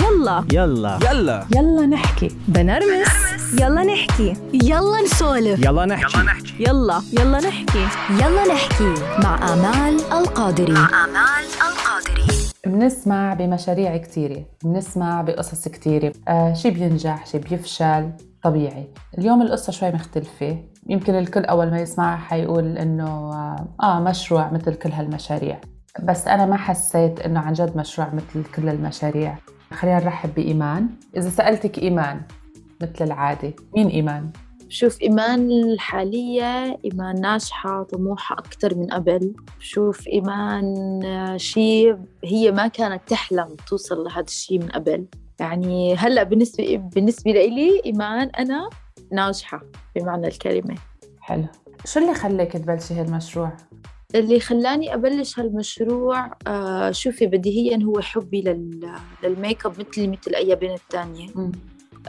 يلا. يلا. يلا. يلا نحكي. بنرمس. يلا نحكي. يلا نسولف. يلا نحكي. يلا يلا. نحكي. يلا نحكي. مع آمال القادري. مع آمال القادري. بنسمع بمشاريع كتيرة. بنسمع بقصص كتيرة. آه شي بينجح شي بيفشل. طبيعي. اليوم القصة شوي مختلفة. يمكن الكل أول ما يسمعها حيقول إنه آه, آه مشروع مثل كل هالمشاريع. بس أنا ما حسيت إنه عن جد مشروع مثل كل المشاريع. خلينا نرحب بإيمان. إذا سألتك إيمان مثل العادة مين إيمان؟ بشوف إيمان الحالية إيمان ناجحة طموحة أكثر من قبل. بشوف إيمان شيء هي ما كانت تحلم توصل لهذا الشيء من قبل. يعني هلأ بالنسبة بالنسبة لي إيمان أنا ناجحة بمعنى الكلمة. حلو. شو اللي خلاك تبلشي هالمشروع؟ اللي خلاني أبلش هالمشروع آه شوفي بديهيا هو حبي لل... للميك اب مثلي مثل أي بنت تانية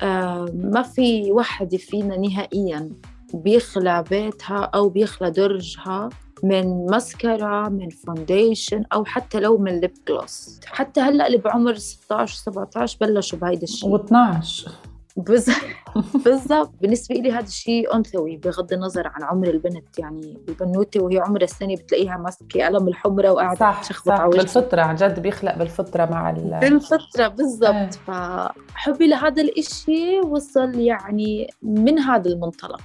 آه ما في وحدة فينا نهائيا بيخلى بيتها أو بيخلى درجها من مسكرة من foundation أو حتى لو من lip gloss. حتى هلأ اللي بعمر 16 17 بلشوا بهيدا الشيء. و12 بالضبط بالنسبة لي هذا الشيء أنثوي بغض النظر عن عمر البنت يعني البنوتة وهي عمرها السنة بتلاقيها ماسكة قلم الحمرة وقاعدة صح تشخبط صح على وجهها. بالفطرة عن جد بيخلق بالفطرة مع ال بالفطرة بالضبط إيه. فحبي لهذا الإشي وصل يعني من هذا المنطلق.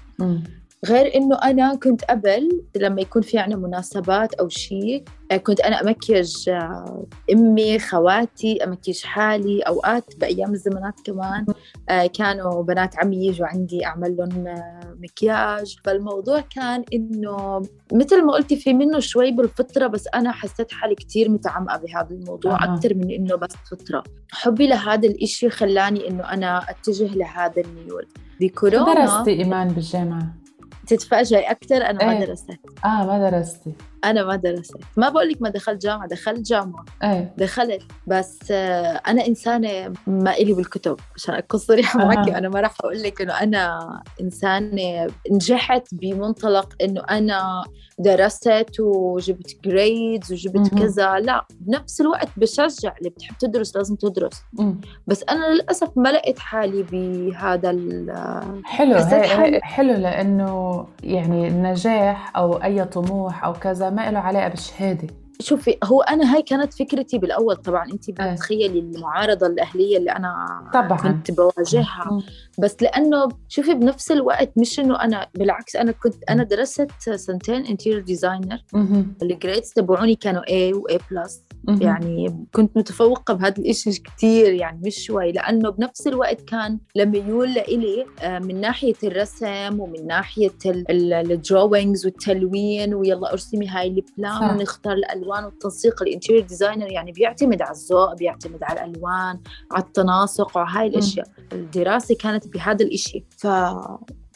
غير إنه أنا كنت قبل لما يكون في عنا مناسبات أو شيء كنت أنا امكيج آه، أمي خواتي امكيج حالي أوقات بأيام الزمانات كمان آه، كانوا بنات عمي يجوا عندي أعمل لهم آه، مكياج فالموضوع كان إنه مثل ما قلتي في منه شوي بالفطرة بس أنا حسيت حالي كتير متعمقة بهذا الموضوع أها. أكثر من إنه بس فطرة حبي لهذا الإشي خلاني إنه أنا أتجه لهذا الميول بكورونا درستي إيمان بالجامعة؟ تتفاجئي أكثر أنا ما إيه. درست آه ما درستي أنا ما درست. ما بقول لك ما دخلت جامعة دخلت جامعة. إيه. دخلت. بس آه، أنا إنسانة ما إلي بالكتب. عشان أكون صريحة. معك أنا ما راح أقول لك إنه أنا إنسانة. نجحت بمنطلق إنه أنا درست وجبت جريدز وجبت مهم. كذا. لا بنفس الوقت بشجع. اللي بتحب تدرس لازم تدرس. مم. بس أنا للأسف ما لقيت حالي بهذا حلو. حالي- هي حلو. لأنه يعني النجاح أو أي طموح أو كذا ما له علاقة بالشهادة. شوفي هو أنا هاي كانت فكرتي بالأول طبعا انت إيه. بتتخيلي المعارضة الأهلية اللي أنا طبعاً. كنت بواجهها. بس لأنه شوفي بنفس الوقت مش إنه أنا بالعكس أنا كنت أنا درست سنتين interior designer. ال grades تبعوني كانوا A و A plus. يعني كنت متفوقة بهذا الإشي كتير يعني مش شوي لأنه بنفس الوقت كان لميول لإلي آه، من ناحية الرسم ومن ناحية ال drawings والتلوين ويلا أرسمي هاي ال plan. ونختار الألوان والتنسيق ال interior designer يعني بيعتمد على الذوق بيعتمد على الألوان على التناسق وعلى هاي الأشياء. الدراسة كانت بهذا الإشي. ف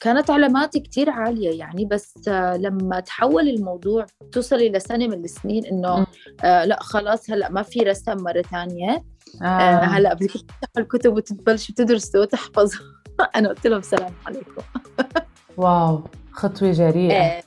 كانت علاماتي كتير عالية يعني بس آه، لما تحول الموضوع توصلي لسنة من السنين إنه. آه لا خلاص هلأ ما في رسم مرة ثانية. آه آه. هلأ بدك تفتحوا الكتب وتبلشوا تدرسوا وتحفظوا أنا قلت لهم سلام عليكم. واو خطوة جريئة. آه.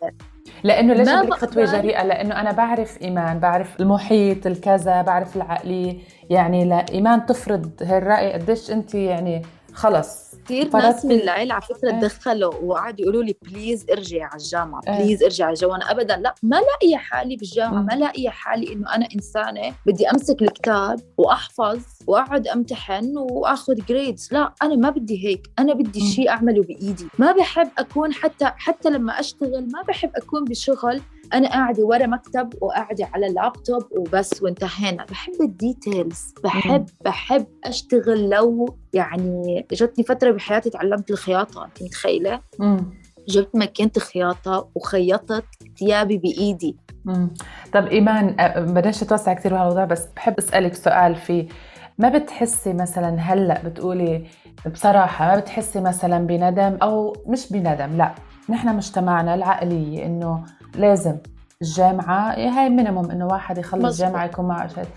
لأنه ليش بدك خطوه جريئه لأنه أنا بعرف إيمان بعرف المحيط الكذا بعرف العقلية. يعني لا إيمان تفرض هالرأي قديش أنت يعني خلص. كثير ناس من العيلة على فكرة إيه. دخلوا وقعدوا يقولوا لي please ارجعي على الجامعة إيه. please ارجعي على الجامعة أنا أبدا لا ما لاقية حالي بالجامعة. ما لاقية حالي إنه أنا إنسانة بدي أمسك الكتاب وأحفظ وأقعد أمتحن وأخذ grades لا أنا ما بدي هيك أنا بدي. شيء أعمله بإيدي ما بحب أكون حتى حتى لما أشتغل ما بحب أكون بشغل أنا قاعدة ورا مكتب وقاعدة على اللابتوب وبس وانتهينا بحب ال details بحب بحب أشتغل لو يعني جتني فترة بحياتي تعلمت الخياطة أنت متخيلة؟ مم. جبت ماكينة خياطة وخيطت ثيابي بإيدي مم. طب إيمان بدناش نتوسع كثير بهالموضوع بس بحب أسألك سؤال فيه ما بتحسي مثلا هلأ بتقولي بصراحة ما بتحسي مثلا بندم أو مش بندم لا نحن مجتمعنا العقلية إنه لازم الجامعة هاي مينيموم إنه واحد يخلص مظبوط. جامعة يكون معه شهاده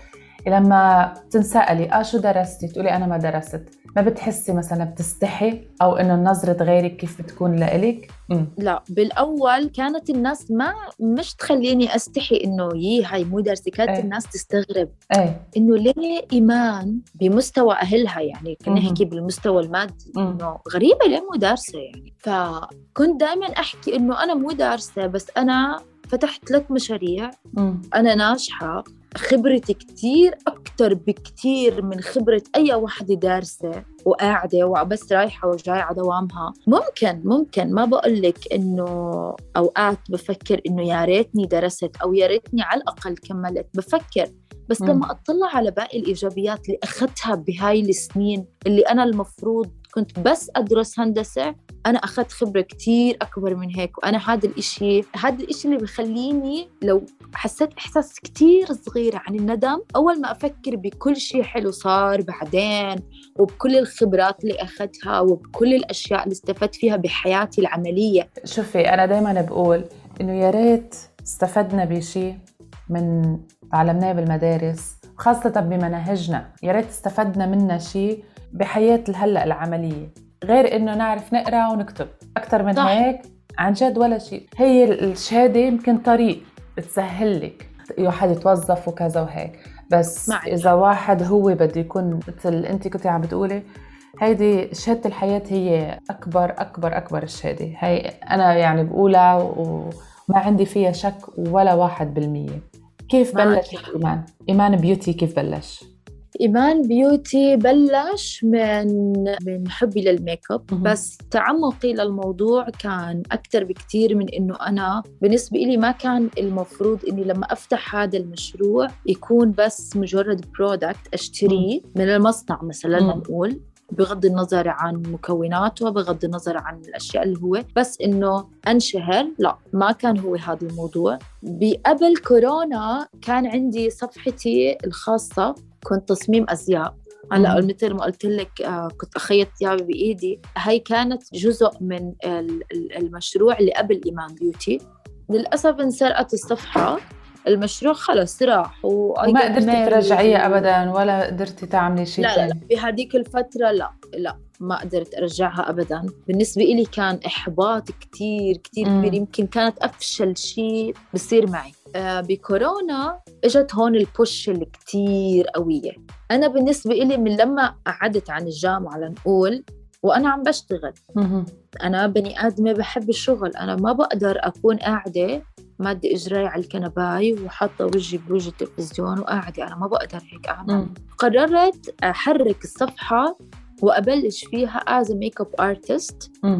لما تنسألي آه شو درستي؟ تقولي أنا ما درست. ما بتحسي مثلا بتستحي؟ أو إنه نظرة غيرك كيف بتكون لإلك؟ لا بالأول كانت الناس ما مش تخليني أستحي إنه يي هاي مو درسي. كانت إيه. الناس تستغرب. إيه. إنه ليه إيمان بمستوى أهلها؟ يعني. نحكي بالمستوى المادي. إنه غريبة ليه مو دارسة يعني. فكنت دائما أحكي إنه أنا مو دارسة بس أنا فتحت ثلاث مشاريع. مم. أنا ناجحة. خبرتي كتير أكتر بكتير من خبرة أي واحدة دارسة وقاعدة وبس رايحة وجاية على دوامها. ممكن ممكن. ما بقول لك إنه أوقات بفكر إنه يا ريتني درست أو يا ريتني على الأقل كملت. بفكر. بس. لما أطلع على باقي الإيجابيات اللي أخذتها بهاي السنين اللي أنا المفروض كنت بس أدرس هندسة أنا أخذت خبرة كتير أكبر من هيك وأنا هذا الإشي هذا الإشي اللي بخليني لو حسيت إحساس كتير صغير عن الندم أول ما أفكر بكل شيء حلو صار بعدين وبكل الخبرات اللي أخذتها وبكل الأشياء اللي استفدت فيها بحياتي العملية. شوفي أنا دائما بقول إنه يا ريت استفدنا بشيء من تعلمناه بالمدارس خاصة بمناهجنا. يا ريت استفدنا منها شيء بحياة الهلأ العملية غير إنه نعرف نقرأ ونكتب أكثر من صح. هيك عن جد ولا شيء هي الشهادة يمكن طريق بتسهل لك واحد يتوظف وكذا وهيك بس معك. إذا واحد هو بده يكون مثل أنت كنت عم بتقولي هيدي شهادة الحياة هي أكبر أكبر أكبر الشهادة هي أنا يعني بقولها وما عندي فيها شك ولا واحد بالمية كيف معك. بلشت إيمان؟ إيمان بيوتي كيف بلش؟ إيمان beauty بلش من من حبي للميك اب. بس تعمقي للموضوع كان أكثر بكتير من إنه أنا بالنسبة إلي ما كان المفروض إني لما أفتح هذا المشروع يكون بس مجرد product أشتريه من المصنع مثلا مم. بغض النظر عن مكوناته بغض النظر عن الأشياء اللي هو بس إنه أنشهر لا ما كان هو هذا الموضوع. قبل كورونا كان عندي صفحتي الخاصة كنت تصميم أزياء. هلأ. مثل ما قلت لك آه، كنت أخيط ثيابي بإيدي. هي كانت جزء من ال- ال- المشروع اللي قبل إيمان beauty. للأسف انسرقت الصفحة. المشروع خلص راح وما قدرتي ترجعيها أبدا ولا قدرتي تعملي شيء لا لا لا. بهذيك الفترة لا لا. ما قدرت أرجعها أبدا. بالنسبة إلي كان إحباط كتير كتير مم. كبير. يمكن كانت أفشل شيء بصير معي. آه بكورونا إجت هون ال push اللي كتير قوية. أنا بالنسبة إلي من لما قعدت عن الجامعة لنقول وأنا عم بشتغل. أنا بني آدمة بحب الشغل. أنا ما بقدر أكون قاعدة مادة إجراي على الكنباية وحاطة وجهي بوجه التلفزيون وقاعدة أنا ما بقدر هيك أعمل مم. قررت أحرك الصفحة وأبلش فيها as a makeup artist مم.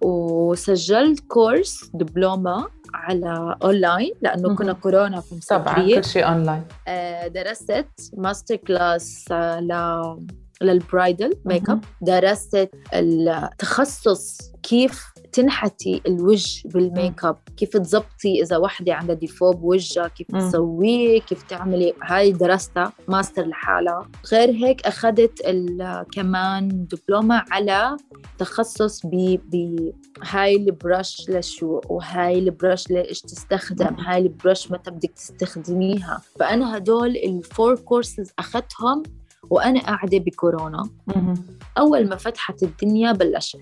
وسجلت كورس دبلومة على أونلاين لأنه مهم. كنا كورونا في طبعا كل شيء أونلاين آه، درست master class آه، ل لل bridal makeup درست التخصص كيف تنحتي الوجه بالميك اب كيف تزبطي إذا وحدة عندها défaut بوجهها كيف. تسويه كيف تعملي. هاي درستها ماستر لحالها. غير هيك أخذت كمان دبلومه على تخصص ب ب هاي ال brush لشو وهاي ال brush لإيش تستخدم هاي ال brush متى بدك تستخدميها. فأنا هدول ال four courses أخذتهم وأنا قاعدة بكورونا. أول ما فتحت الدنيا بلشت.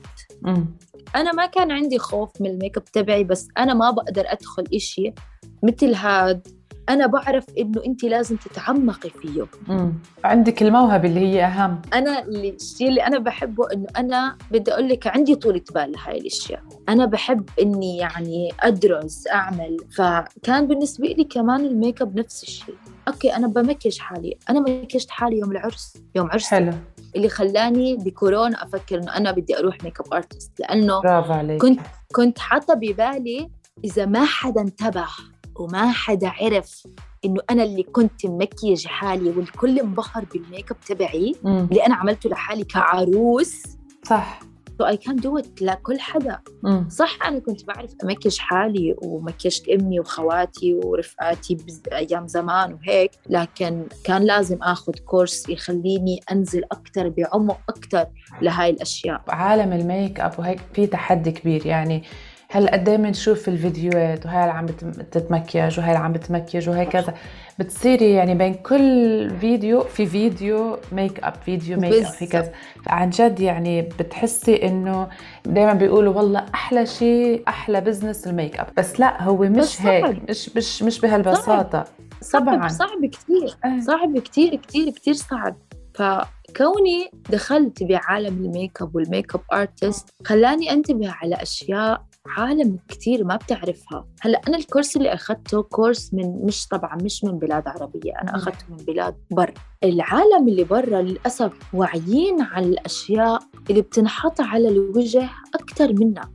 أنا ما كان عندي خوف من الميك أب تبعي بس أنا ما بقدر أدخل إشي مثل هاد. أنا بعرف إنه أنت لازم تتعمقي فيه. مم. عندك الموهبة اللي هي أهم. أنا اللي الشيء اللي أنا بحبه إنه أنا بدي أقول لك عندي طولة بال لهاي الأشياء. أنا بحب إني يعني أدرس أعمل. فكان بالنسبة لي كمان الميك أب نفس الشيء. okay أنا بمكج حالي. أنا مكجت حالي يوم العرس. يوم عرسي حلو. اللي خلاني بكورونا أفكر إنه أنا بدي أروح makeup artist لأنه برافو عليك. كنت كنت حاطة ببالي إذا ما حدا انتبه وما حدا عرف إنه أنا اللي كنت ممكيج حالي والكل انبهر بالميك اب تبعي. اللي أنا عملته لحالي كعروس. صح. so I can do it لكل حدا. مم. صح أنا كنت بعرف امكج حالي ومكجت أمي وخواتي ورفقاتي أيام زمان وهيك. لكن كان لازم آخذ course يخليني أنزل أكثر بعمق أكثر لهاي الأشياء. عالم الميك أب وهيك في تحدي كبير. يعني هلأ قد إيه بنشوف الفيديوهات وهي اللي عم تتمكيج وهي اللي عم بتمكيج وهي كذا. بتصيري يعني بين كل فيديو في فيديو ميك اب فيديو ميك اب في كذا. عن جد يعني بتحسي إنه دائما بيقولوا والله أحلى شيء أحلى بزنس الميك أب. بس لأ هو مش هيك. مش مش مش بهالبساطة. صعب طبعا. صعب كثير. صعب كثير كثير كثير صعب. فكوني دخلت بعالم ال makeup وال makeup artist خلاني أنتبه على أشياء عالم كثير ما بتعرفها. هلأ أنا ال course اللي أخذته course من مش طبعا مش من بلاد عربية أنا أخذته من بلاد برا العالم اللي برا للأسف واعيين على الأشياء اللي بتنحط على الوجه أكثر منا.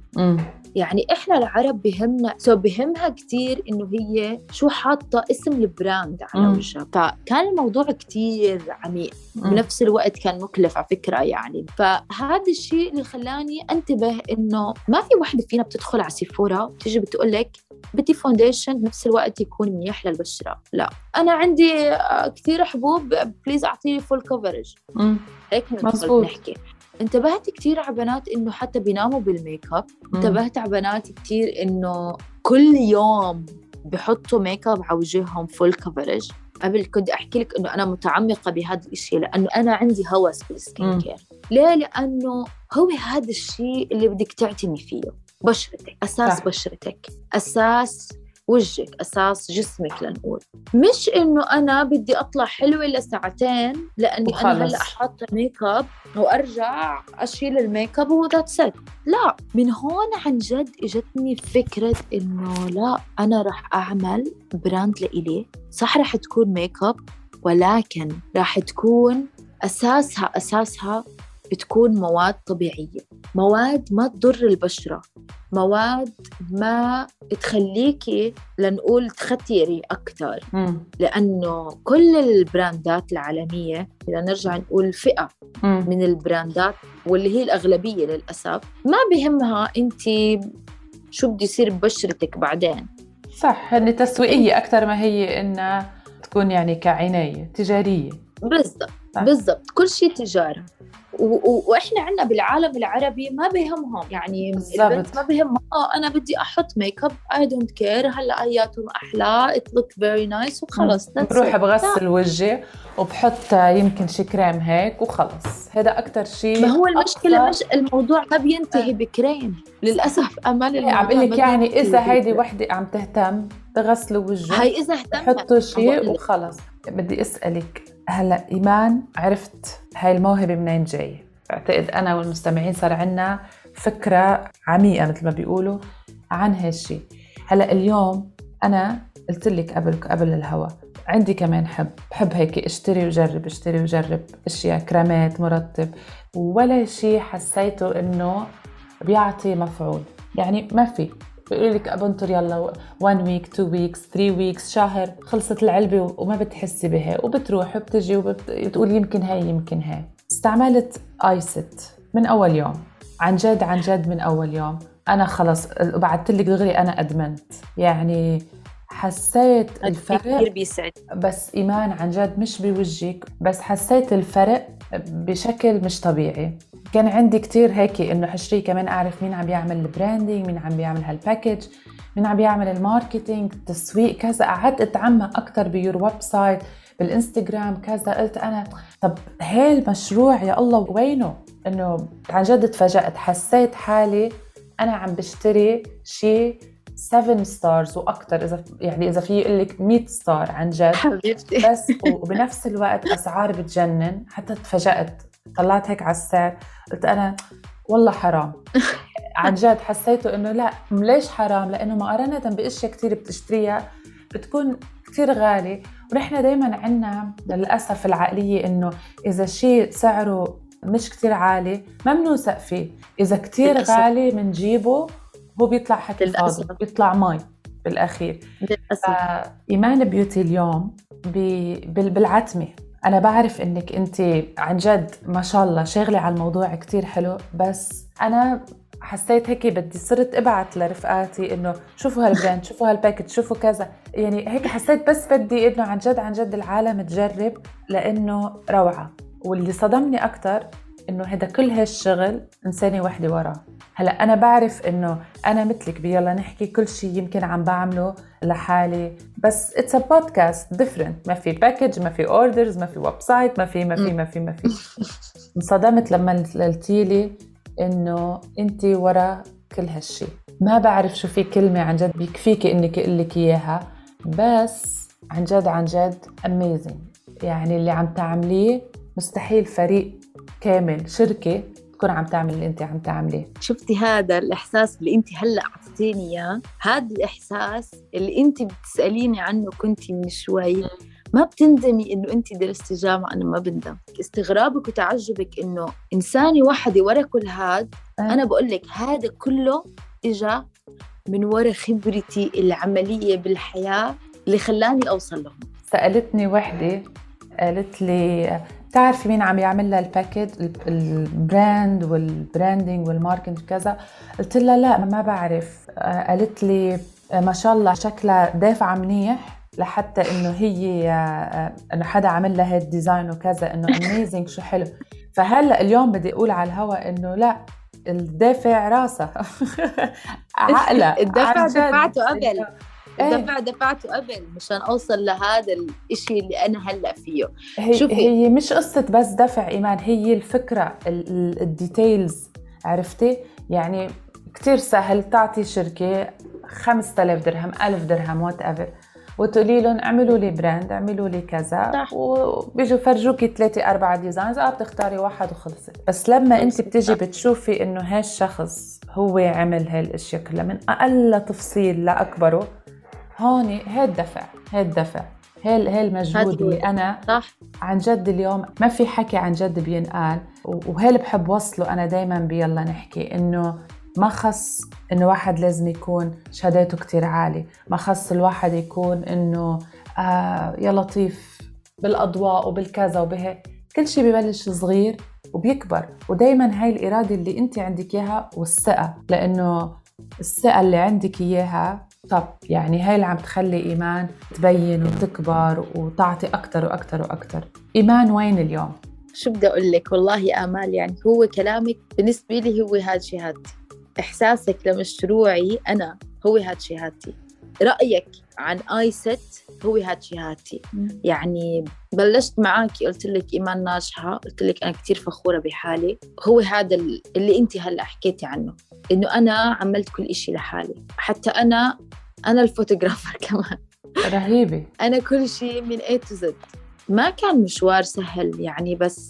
يعني إحنا العرب بهمنا so بهمها كثير إنه هي شو حاطة اسم ال brand على وجهها فكان الموضوع كثير عميق. بنفس الوقت كان مكلف على فكرة يعني. فهذا الشيء اللي خلاني أنتبه إنه ما في وحده فينا بتدخل على سيفورا بتيجي بتقول لك بدي foundation بنفس الوقت يكون منيح للبشرة. لا. أنا عندي آه، كثير حبوب please أعطيني full coverage هيك نحكي. انتبهت كثير على بنات إنه حتى بيناموا بالميك اب انتبهت على بنات كثير إنه كل يوم بحطوا ميك اب على وجههم full coverage قبل كنت أحكي لك إنه أنا متعمقة بهذا الشيء لأنه أنا عندي هوس بال skin care. ليه؟ لأنه هو هذا الشيء اللي بدك تعتني فيه. بشرتك أساس صح. بشرتك. أساس وجهك أساس جسمك لنقول. مش إنه أنا بدي أطلع حلوة لساعتين لأني وخلص. أنا هلأ حاطة ميك اب وأرجع أشيل الميك اب و that's it لا من هون عن جد إجتني فكرة إنه لا أنا راح أعمل brand لإلي. صح راح تكون ميك اب ولكن راح تكون أساسها أساسها بتكون مواد طبيعية. مواد ما تضر البشرة. مواد ما تخليكي لنقول تختيري أكثر لأنه كل البراندات العالمية إذا نرجع نقول فئة مم. من البراندات واللي هي الأغلبية للأسف ما بهمها أنت شو بده يصير ببشرتك بعدين. صح هن تسويقية أكثر ما هي إنها تكون يعني كعناية تجارية. بالضبط. بالضبط كل شيء تجارة. وإحنا عندنا بالعالم العربي ما بهمهم يعني بالزبط. البنت ما بهمها آه أنا بدي أحط makeup I don't care هلأ أياتهم أحلى it look very nice وخلص بروح بغسل وجهي وبحط يمكن شي كريم هيك وخلص. هذا أكثر شيء ما هو المشكلة مش الموضوع ما بينتهي آه. بكريم. للأسف امال إيه، عم بقول لك يعني إذا هيدي وحدة عم تهتم تغسلوا وجهها هي إذا اهتمت. حطوا شيء وخلص. بدي أسألك هلا إيمان عرفت هاي الموهبة منين جاية بعتقد أنا والمستمعين صار عندنا فكرة عميقة مثل ما بيقولوا عن هالشيء هلا اليوم أنا قلت لك قبل قبل الهوا عندي كمان حب بحب هيك أشتري وجرب أشتري وجرب أشياء كريمات مرطب ولا شيء حسيته إنه بيعطي مفعول. يعني ما في. بيقولوا لك بنطر يلا 1 week 2 weeks 3 weeks شهر. خلصت العلبة وما بتحسي بها وبتروح وبتجي وبتقول يمكن هاي يمكن هاي. استعملت it من أول يوم. عن جد عن جد من أول يوم. أنا خلص بعثت لك دغري أنا أدمنت. يعني حسيت الفرق كثير بيسعد بس إيمان عن جد مش بوجهك بس حسيت الفرق بشكل مش طبيعي. كان عندي كتير هيك إنه حشري كمان أعرف مين عم بيعمل ال branding مين عم بيعمل هال package مين عم بيعمل ال marketing التسويق كذا. قعدت أتعمق أكثر ب your website بالإنستغرام كذا. قلت أنا طب هي المشروع يا الله وينه؟ إنه عن جد تفاجأت. حسيت حالي أنا عم بشتري شيء 7 stars وأكثر إذا يعني إذا في يقول لك 100 star عن جد. حبيبتي. بس وبنفس الوقت أسعار بتجنن. حتى تفاجأت طلعت هيك على السعر. قلت أنا والله حرام. عن جد حسيته إنه لا ليش حرام؟ لأنه مقارنه باشياء كثير بتشتريها. بتكون كثير غالي ونحن دائما عندنا للأسف العقلية إنه إذا شيء سعره مش كثير عالي ما بنوثق فيه اذا كثير غالي بنجيبه هو بيطلع حكي فاضي بيطلع مي بالأخير. للأسف. إيمان بيوتي اليوم بالعتمة. أنا بعرف إنك أنت عن جد ما شاء الله شاغلة على الموضوع كتير حلو بس أنا حسيت هيك بدي صرت أبعت لرفقاتي إنه شوفوا هال brand شوفوا هال package شوفوا كذا. يعني هيك حسيت بس بدي إنه عن جد عن جد العالم تجرب لإنه روعة. واللي صدمني أكثر إنه هذا كل هالشغل إنسانة وحدة وراه. هلا أنا بعرف إنه أنا مثلك بيلا نحكي كل شيء يمكن عم بعمله لحالي. بس it's a podcast different ما في package ما في orders ما في website ما في ما في ما في ما في. انصدمت لما قلتي لي إنه أنت ورا كل هالشيء ما بعرف شو في كلمة عن جد بيكفيكي انك أقول لك إياها. بس عن جد عن جد amazing يعني اللي عم تعمليه مستحيل فريق كامل شركة تكون عم تعمل اللي انت عم تعمليه شفتي هذا الإحساس اللي انت هلأ أعطيتيني إياه؟ هذا الإحساس اللي انت بتسأليني عنه كنت من شوي. ما بتندمي إنه انت درستي جامعة أنا ما بندم. استغرابك وتعجبك إنه إنسانة واحدة ورا كل هذا أه. أنا بقول لك هذا كله اجى من ورا خبرتي العملية بالحياة اللي خلاني أوصل لهم. سألتني وحدة قالت لي بتعرفي مين عم يعمل لها الباكج البراند والبراندنج والماركتنج كذا قلت لها لا ما بعرف. آه، قالت لي آه، ما شاء الله شكلها دافعة منيح لحتى إنه هي آه، إنه حدا عمل لها هيك design وكذا إنه amazing شو حلو. فهلأ اليوم بدي أقول على الهوا إنه لا الدافع راسها. عقلها الدفع دفعته قبل. الدفع دفعته قبل مشان أوصل لهذا الشيء اللي أنا هلأ فيه. هي شوفي. هي مش قصة بس دفع إيمان هي الفكرة ال details عرفتي؟ يعني كتير سهل تعطي شركة 5000 درهم 1000 درهم whatever وتقولي لهم اعملوا لي brand اعملوا لي كذا صح. وبيجوا فرجوكي ثلاثة أربعة designs آه بتختاري واحد وخلصت. بس لما انت بتيجي بتشوفي إنه هالشخص هو عمل هالأشياء كلها من أقل تفصيل لأكبره هون هي الدفع هي الدفع هي هي المجهود اللي أنا صح. عن جد اليوم ما في حكي عن جد بينقال وهي اللي بحب وصله أنا دائما بيلا نحكي إنه ما خص إنه واحد لازم يكون شهاداته كتير عالي ما خص الواحد يكون إنه آه يا لطيف بالأضواء وبالكذا وبهيك كل شيء ببلش صغير وبيكبر ودائما هاي الإرادة اللي أنت عندك إياها والثقة لإنه الثقة اللي عندك إياها طب يعني هاي اللي عم تخلي إيمان تبين وتكبر وتعطي أكثر وأكثر وأكثر إيمان وين اليوم؟ شو بدي أقول لك؟ والله يا آمال يعني هو كلامك بالنسبة لي هو هذا شهادتي. إحساسك لمشروعي أنا هو هاد شهادتي. رأيك عن Iset هو هاد شهادتي. يعني بلشت معك قلت لك إيمان ناجحة قلت لك أنا كتير فخورة بحالي. هو هذا اللي أنت هلأ حكيتي عنه إنه أنا عملت كل إشي لحالي. حتى أنا أنا ال photographer كمان. رهيبة. أنا كل شيء من A to Z. ما كان مشوار سهل يعني بس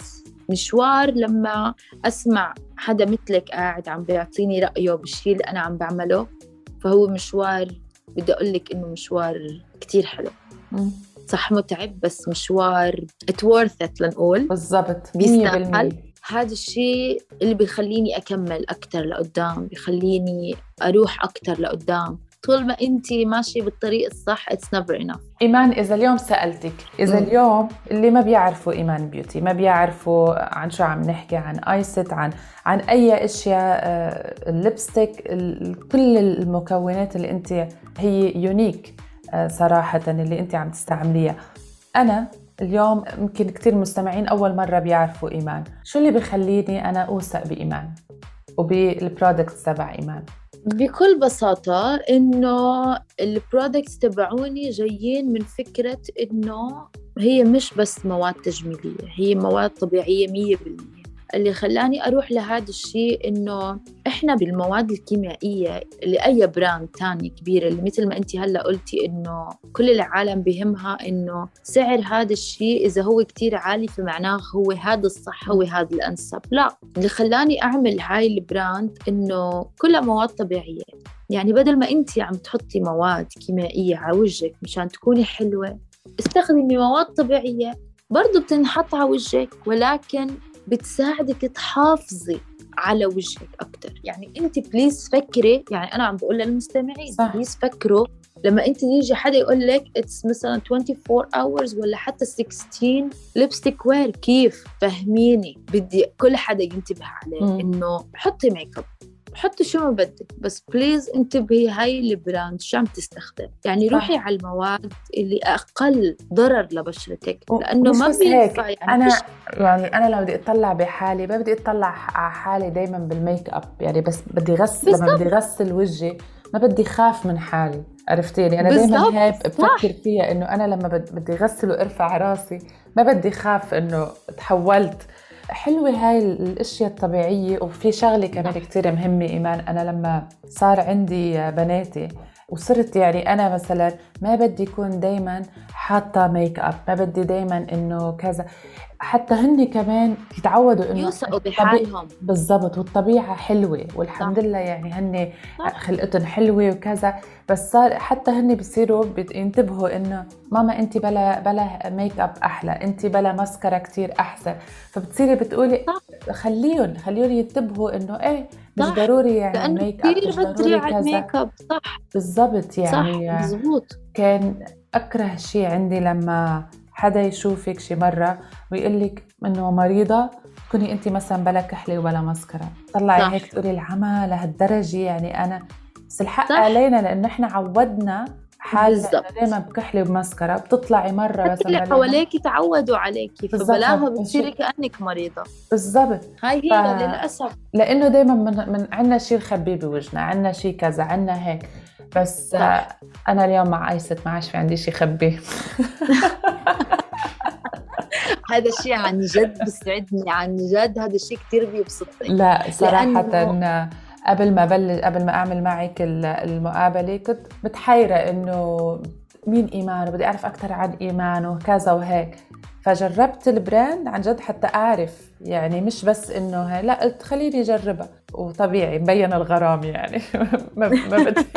مشوار لما أسمع حدا مثلك قاعد عم بيعطيني رأيه بالشيء اللي أنا عم بعمله فهو مشوار بدي أقول لك إنه مشوار كتير حلو. صح متعب بس مشوار ات ورث لنقول. بالضبط بيستاهل. هذا الشيء اللي بيخليني أكمل أكتر لقدام بيخليني أروح أكتر لقدام. طول ما انت ماشية بالطريق الصح it's never enough إيمان إذا اليوم سألتك إذا م. اليوم اللي ما بيعرفوا إيمان بيوتي ما بيعرفوا عن شو عم نحكي عن ايست عن عن أي أشياء آه، ال lipstick كل المكونات اللي أنت هي unique آه، صراحة اللي أنت عم تستعمليها. أنا اليوم يمكن كثير مستمعين أول مرة بيعرفوا إيمان. شو اللي بخليني أنا أوثق بإيمان؟ وبال products تبع إيمان. بكل بساطة إنه ال products تبعوني جايين من فكرة إنه هي مش بس مواد تجميلية هي مواد طبيعية مية بالمية. اللي خلاني أروح لهذا الشيء إنه إحنا بالمواد الكيميائية اللي أي brand تاني كبير اللي مثل ما أنت هلأ قلتي إنه كل العالم بهمها إنه سعر هذا الشيء إذا هو كتير عالي فمعناه هو هذا الصح هو هذا الأنسب. لا اللي خلاني أعمل هاي ال brand إنه كلها مواد طبيعية. يعني بدل ما أنت عم تحطي مواد كيميائية على وجهك مشان تكوني حلوة استخدمي مواد طبيعية برضو بتنحط على وجهك ولكن بتساعدك تحافظي على وجهك أكتر. يعني أنت please فكري يعني أنا عم بقول للمستمعين صح. please فكروا. لما أنت يجي حدا يقول لك it's مثلا 24 hours ولا حتى 16 lipstick wear كيف؟ فهميني. بدي كل حدا ينتبه عليه إنه حطي ميك اب حطي شو ما بدك بس please انتبهي هاي ال brand شو عم تستخدم يعني. روحي على المواد اللي أقل ضرر لبشرتك لأنه ما بينفع يعني أنا يعني أنا لما بدي أطلع بحالي ما بدي أطلع على حالي دائما بالميك أب يعني بس بدي غسل لما. بدي غسل وجهي ما بدي خاف من حالي عرفتيني أنا دائما صح. بفكر فيها إنه أنا لما بد- بدي غسل وأرفع راسي ما بدي خاف إنه تحولت حلوة هاي الأشياء الطبيعية وفي شغلة كمان كتير مهمة إيمان. أنا لما صار عندي بناتي وصرت يعني أنا مثلا ما بدي يكون دايما حاطة ميك اب ما بدي دايما إنه كذا. حتى هن كمان يتعودوا إنه يوثقوا بحالهم. بالضبط والطبيعة حلوة والحمد لله يعني هن صح. خلقتهم حلوة وكذا. بس صار حتى هن بصيروا ينتبهوا إنه ماما انت بلا بلا ميك اب أحلى انت بلا مسكرة كتير أحسن. فبتصيري بتقولي خليهم خليهم ينتبهوا إنه إيه مش صح. ضروري يعني ميك اب كثير ضروري على الميك اب صح. بالضبط صح يعني مزبوط. كان أكره شيء عندي لما حدا يشوفك شي مرة ويقول لك إنه مريضة تكوني انت مثلا بلا كحلة وبلا مسكرة طلعي صح. هيك تقولي العمى لهالدرجة يعني أنا بس الحق صح. علينا لأنه إحنا عودنا حالنا. إنه دائما بكحلة وبمسكره بتطلعي مرة مثلا اللي حواليك تعودوا بالضبط. فبلاها بس بتصيري كأنك مريضة بالضبط هاي هي ف- للأسف لأنه دائما من, من عندنا شيء نخبيه بوجهنا عندنا شيء كذا عندنا هيك بس. آه، أنا اليوم مع ايست ما عادش في عندي شيء خبيه هذا الشيء عن جد بيسعدني عن جد هذا الشيء كثير بيبسطني. لا صراحة لأنه- قبل ما بلش قبل ما أعمل معك ال- المقابلة كنت متحيرة إنه مين ايمان وبدي أعرف أكثر عن ايمان وكذا وهيك. فجربت البراند عن جد حتى أعرف يعني مش بس إنه لا قلت خليني أجربها. وطبيعي مبين الغرام يعني. ما بدي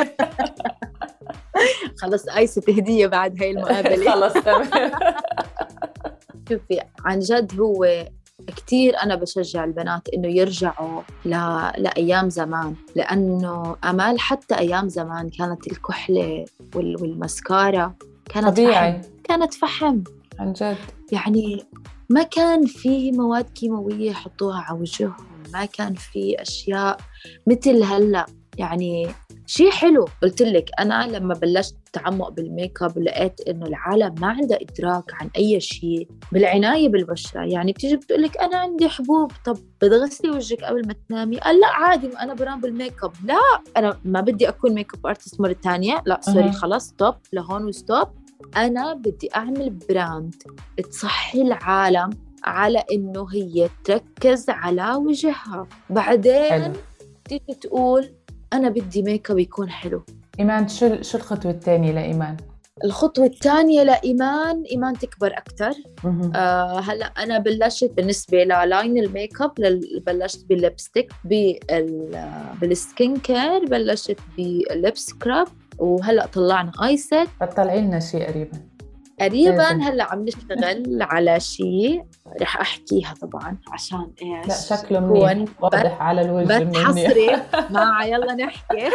خلص ايسة هدية بعد هاي المقابلة. خلص تمام. شوفي عن جد هو كثير أنا بشجع البنات إنه يرجعوا ل... لأيام زمان لأنه أمال حتى أيام زمان كانت الكحلة وال... والمسكارة كانت طبيعي. فحم كانت فحم. عن جد. يعني ما كان في مواد كيماوية يحطوها على وجههم. ما كان في أشياء مثل هلأ. يعني شيء حلو قلت لك أنا لما بلشت تعمق بال make up لقيت إنه العالم ما عندها إدراك عن أي شيء بالعناية بالبشرة. يعني بتيجي بتقول لك أنا عندي حبوب طب بتغسلي وجهك قبل ما تنامي؟ قال لا عادي ما أنا بنام بال make up لا أنا ما بدي أكون make up artist مرة تانية. لا sorry. خلاص stop لهون و stop أنا بدي أعمل brand تصحي العالم. على إنه هي تركز على وجهها. بعدين حلو. تيجي تقول أنا بدي make up يكون حلو. إيمان شو شو الخطوة الثانية لإيمان؟ الخطوة الثانية لإيمان إيمان تكبر مهم. آه هلأ أنا بلشت بالنسبة لل line ال make up بلشت بال lipstick بال بال skin care بلشت بال lip scrub وهلأ طلعنا ايست بتطلعي لنا شيء قريبا. قريبا. هلأ عم نشتغل على شيء رح أحكيها طبعا عشان إيش؟ لا شكله منيح. واضح على الوجه بس. حصري. مع يلا نحكي.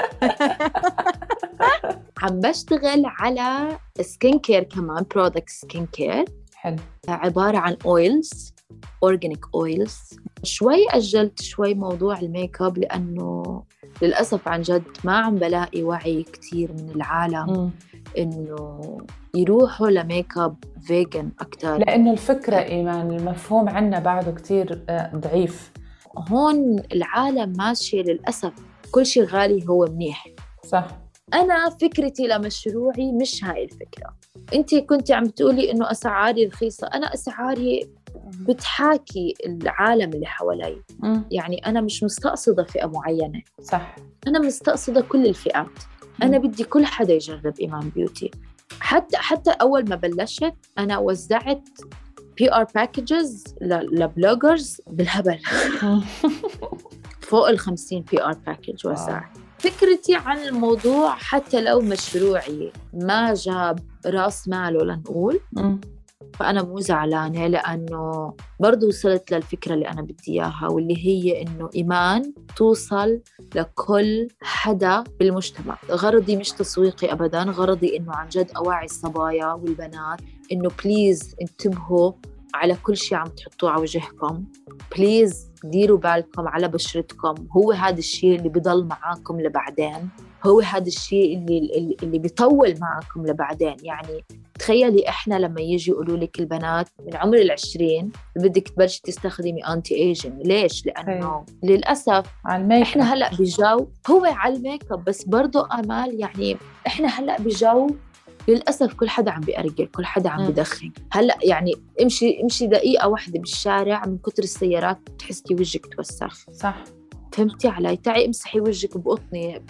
عم بشتغل على skin care كمان product skin care حلو. عبارة عن oils organic oils شوي أجلت شوي موضوع ال make up لأنه للأسف عن جد ما عم بلاقي وعي كثير من العالم. إنه يروحوا ل make up vegan أكثر لأنه الفكرة إيمان المفهوم عنا بعده كتير آه، ضعيف. هون العالم ماشية للأسف كل شيء غالي هو منيح. صح. أنا فكرتي لمشروعي مش هاي الفكرة. أنت كنت عم تقولي إنه أسعاري رخيصة. أنا أسعاري بتحاكي العالم اللي حوالي. مم. يعني أنا مش مستقصدة فئة معينة. صح. أنا مستقصدة كل الفئات. أنا. بدي كل حدا يجرب إيمان Beauty. حتى حتى أول ما بلشت أنا وزعت PR packages ل bloggers بالهبل. فوق ال 50 PR package وزعت. فكرتي عن الموضوع حتى لو مشروعي ما جاب راس ماله لنقول. فأنا مو زعلانة لأنه برضو وصلت للفكرة اللي أنا بدي إياها واللي هي إنه إيمان توصل لكل حدا بالمجتمع. غرضي مش تسويقي أبدا غرضي إنه عن جد أوعي الصبايا والبنات إنه please انتبهوا على كل شيء عم تحطوه على وجهكم. please ديروا بالكم على بشرتكم. هو هذا الشيء اللي بضل معاكم لبعدين. هو هذا الشيء اللي اللي بيطول معكم لبعدين. يعني تخيلي إحنا لما يجي يقولوا لك البنات من عمر العشرين بدك تبلشي تستخدمي anti aging ليش؟ لأنه هي. للأسف على ال make إحنا هلأ بجو هو على ال make up بس برضه آمال يعني إحنا هلأ بجو للأسف كل حدا عم بيأرجل كل حدا عم بدخن. هلأ يعني امشي امشي دقيقة واحدة بالشارع من كتر السيارات بتحسي وجهك توسخ. صح. فهمتي علي؟ تعي امسحي وجهك بقطنه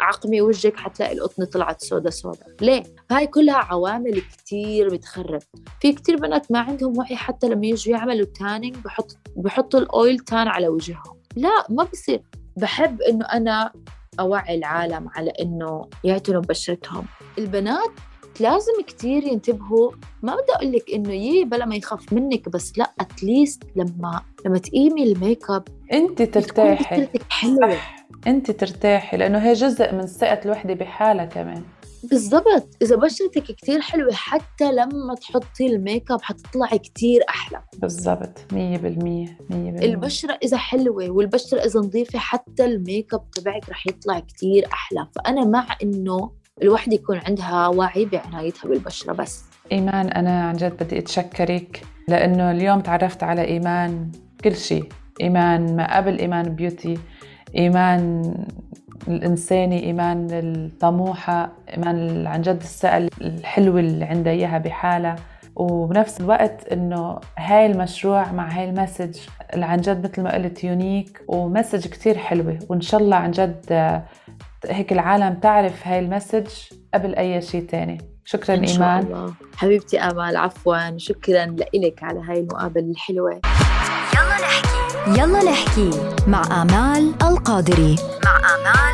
عقمي وجهك حتلاقي القطن طلعت سودا سودا ليه؟ هاي كلها عوامل كتير بتخرب. في كتير بنات ما عندهم وعي حتى لما يجوا يعملوا تانينج بحط بحطوا الاويل تان على وجههم. لا ما بصير. بحب إنه أنا أوعي العالم على إنه يعتنوا ببشرتهم. البنات لازم كتير ينتبهوا. ما بدي أقول لك إنه يي بلا ما يخاف منك بس لا اتليست لما لما تقيمي ال make up انت ترتاحي. حلوة. أنت ترتاحي لأنه هي جزء من ثقة الوحدة بحالها كمان. بالضبط. إذا بشرتك كتير حلوة حتى لما تحطي ال make up حتطلعي كتير أحلى. بالضبط. 100% 100% البشرة إذا حلوة والبشرة إذا نظيفة حتى ال make up تبعك رح يطلع كتير أحلى. فأنا مع إنه الوحدة يكون عندها وعي بعنايتها بالبشرة بس. إيمان أنا عن جد بدي أتشكرك لأنه اليوم تعرفت على إيمان كل شيء. إيمان ما قبل إيمان Beauty. إيمان الإنساني إيمان الطموحة إيمان عن جد ال soul الحلوة اللي عندها إياها بحالها وبنفس الوقت إنه هاي المشروع مع هاي ال message اللي عن جد مثل ما قلت unique و message كتير حلوة. وإن شاء الله عن جد هيك العالم تعرف هاي المسج قبل أي شيء تاني. شكرا إن إيمان. شاء الله. حبيبتي آمال عفوا شكرا لك على هاي المقابلة الحلوة. يلا نحكي مع آمال القادري. مع آمال